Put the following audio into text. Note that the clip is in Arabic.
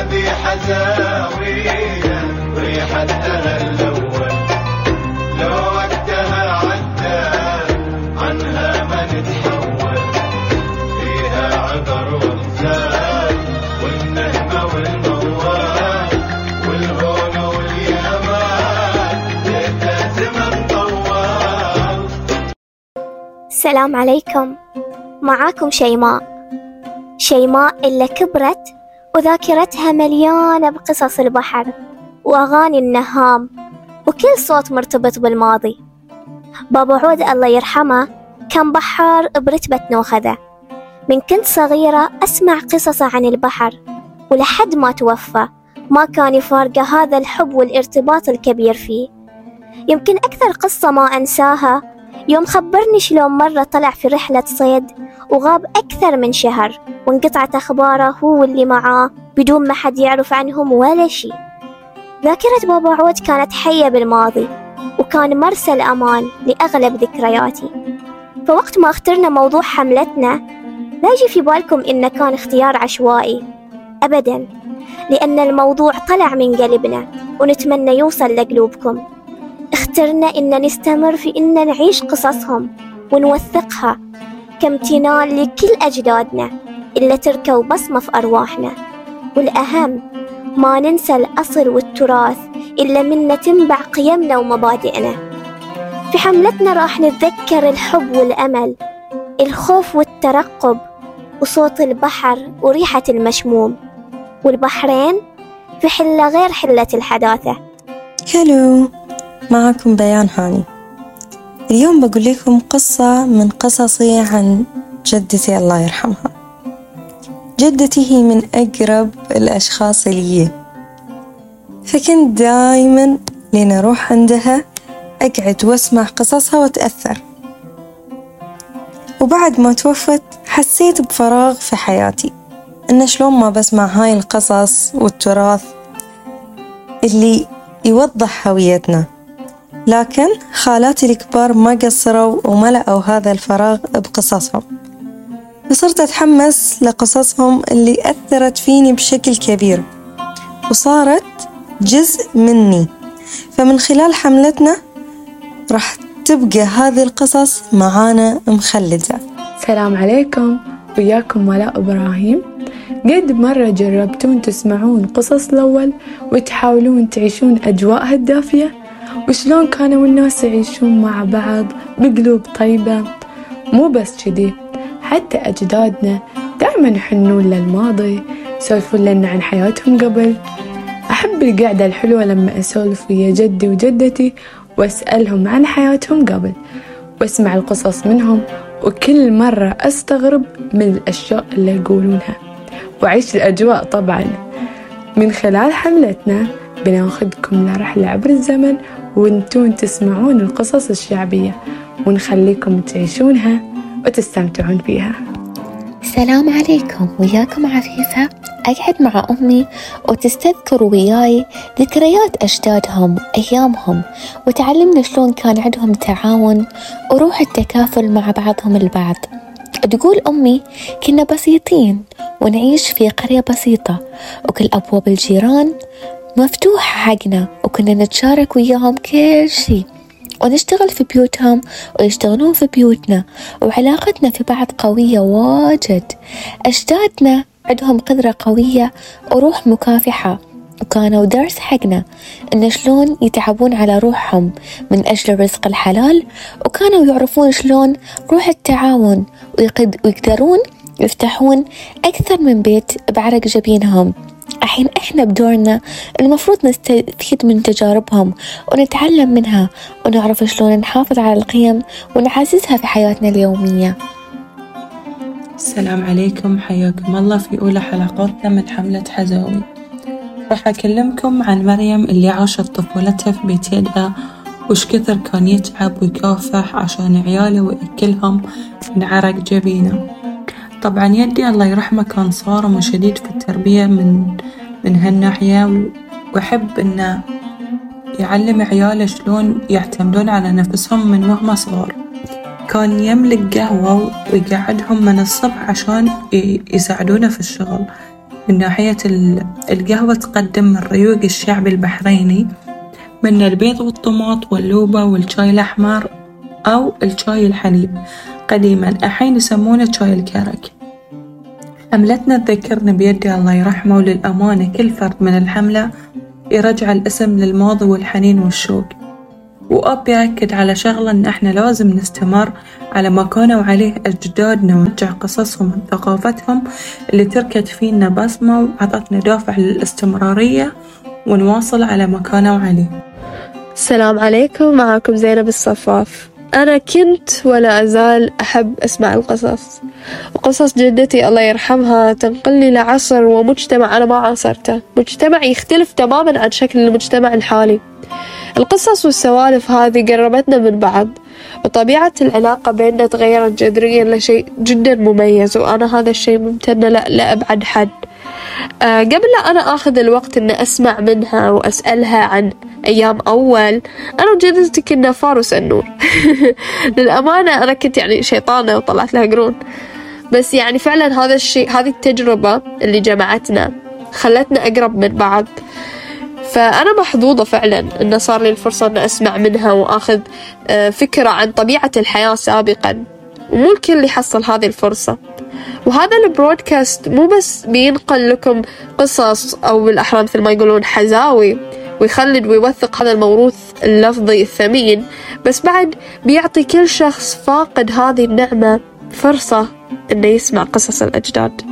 هذه حزاوية وريحتها الأول. لو وقتها عدى عنها ما نتحول. فيها عبر وامثال والنهمة والموال والهون واليمان ليتها زمن طوال السلام عليكم. معاكم شيماء. شيماء اللي كبرت وذاكرتها مليانة بقصص البحر وأغاني النهام وكل صوت مرتبط بالماضي. بابا عود الله يرحمه كان بحار برتبة نوخذة. من كنت صغيرة أسمع قصصه عن البحر ولحد ما توفى ما كان يفارقه هذا الحب والارتباط الكبير فيه. يمكن أكثر قصة ما أنساها يوم خبرني شلون مرة طلع في رحلة صيد وغاب أكثر من شهر وانقطعت أخباره هو واللي معاه بدون ما حد يعرف عنهم ولا شي ذاكرة بابا عود كانت حية بالماضي وكان مرسى الأمان لأغلب ذكرياتي. فوقت ما اخترنا موضوع حملتنا لا يجي في بالكم إنه كان اختيار عشوائي. أبدا لأن الموضوع طلع من قلبنا ونتمنى يوصل لقلوبكم. اخترنا إن نستمر في إن نعيش قصصهم ونوثقها كامتنان لكل أجدادنا اللي تركوا بصمة في أرواحنا. والأهم ما ننسى الأصل والتراث إلا منا تنبع قيمنا ومبادئنا. في حملتنا راح نتذكر الحب والأمل الخوف والترقب وصوت البحر وريحة المشموم. والبحرين في حلة غير حلة الحداثة. هلو معكم بيان هاني. اليوم بقول لكم قصة من قصصي عن جدتي الله يرحمها. جدتي هي من أقرب الأشخاص لي. فكنت دايما لين أروح عندها أقعد وأسمع قصصها وأتأثر. وبعد ما توفت حسيت بفراغ في حياتي. إن شلون ما بسمع هاي القصص والتراث اللي يوضح هويتنا. لكن خالاتي الكبار ما قصروا وملأوا هذا الفراغ بقصصهم. فصرت أتحمس لقصصهم اللي أثرت فيني بشكل كبير وصارت جزء مني. فمن خلال حملتنا راح تبقى هذه القصص معانا مخلدة. السلام عليكم وياكم ولاء إبراهيم. قد مرة جربتون تسمعون قصص الأول وتحاولون تعيشون أجواءها الدافية؟ وشلون كانوا الناس يعيشون مع بعض بقلوب طيبة؟ مو بس كذي حتى أجدادنا دائما يحنون للماضي يسولفون لنا عن حياتهم قبل. أحب القعدة الحلوة لما أسولف ويا جدي وجدتي وأسألهم عن حياتهم قبل وأسمع القصص منهم وكل مرة أستغرب من الأشياء اللي يقولونها. وأعيش الأجواء طبعا. من خلال حملتنا بناخذكم لرحلة عبر الزمن وانتون تسمعون القصص الشعبية ونخليكم تعيشونها وتستمتعون فيها. السلام عليكم وياكم عفيفة. أقعد مع أمي وتستذكر وياي ذكريات أجدادهم أيامهم وتعلمنا شلون كان عندهم تعاون وروح التكافل مع بعضهم البعض. تقول أمي كنا بسيطين ونعيش في قرية بسيطة وكل أبواب الجيران مفتوحة حقنا وكنا نتشارك وياهم كل شي. ونشتغل في بيوتهم ويشتغلون في بيوتنا وعلاقتنا في بعض قوية واجد. أجدادنا عندهم قدرة قوية وروح مكافحة. وكانوا درس حقنا إن شلون يتعبون على روحهم من أجل الرزق الحلال. وكانوا يعرفون شلون روح التعاون ويقدرون يفتحون أكثر من بيت بعرق جبينهم. الحين إحنا بدورنا المفروض نستفيد من تجاربهم ونتعلم منها ونعرف شلون نحافظ على القيم ونعززها في حياتنا اليومية. السلام عليكم حياكم الله في أولى حلقاتنا من حملة حزاوي. راح أكلمكم عن مريم اللي عاشت طفولتها في بيت يدها وش كثر كان يتعب ويكافح عشان عياله ويأكلهم من عرق جبينه. طبعا يدي الله يرحمه كان صارم وشديد في التربية من من هالناحية وأحب إنه يعلم عياله شلون يعتمدون على نفسهم من وهم صغار. كان يملك قهوة ويقعدهم من الصبح عشان يساعدونه في الشغل. من ناحية ال- القهوة تقدم من ريوق الشعب البحريني من البيض والطماط واللوبة والشاي الأحمر أو الشاي الحليب. قديما. الحين يسمونه شاي الكرك حملتنا تذكرنا بيدي الله يرحمه وللأمانة كل فرد من الحملة يرجع الاسم للماضي والحنين والشوق. وأبي أكد على شغلة إن إحنا لازم نستمر على ما كانوا عليه أجدادنا ونرجع قصصهم وثقافتهم اللي تركت فينا بصمة وعطتنا دافع للاستمرارية ونواصل على ما كانوا عليه. السلام عليكم. معكم زينب الصفاف. أنا كنت ولا أزال أحب أسمع القصص. وقصص جدتي الله يرحمها تنقلني لعصر ومجتمع أنا ما عاصرته. مجتمع يختلف تماما عن شكل المجتمع الحالي. القصص والسوالف هذه قربتنا من بعض وطبيعة العلاقة بيننا تغيرت جذريا لشيء جدا مميز وأنا هذا الشيء ممتنة لأبعد حد. قبل لا أنا أخذ الوقت إن أسمع منها وأسألها عن أيام أول أنا وجدتي كنا فارس النور. للأمانة أنا كنت يعني شيطانة وطلعت لها قرون. بس يعني فعلا هذا الشيء هذه التجربة اللي جمعتنا خلتنا أقرب من بعض. فأنا محظوظة فعلا إنه صار لي الفرصة إن أسمع منها وآخذ آه، فكرة عن طبيعة الحياة سابقا. ومو الكل يحصل هذه الفرصة. وهذا البرودكاست مو بس بينقل لكم قصص أو بالأحرى مثل ما يقولون حزاوي ويخلد ويوثق هذا الموروث اللفظي الثمين بس بعد بيعطي كل شخص فاقد هذه النعمة فرصة إنه يسمع قصص الأجداد.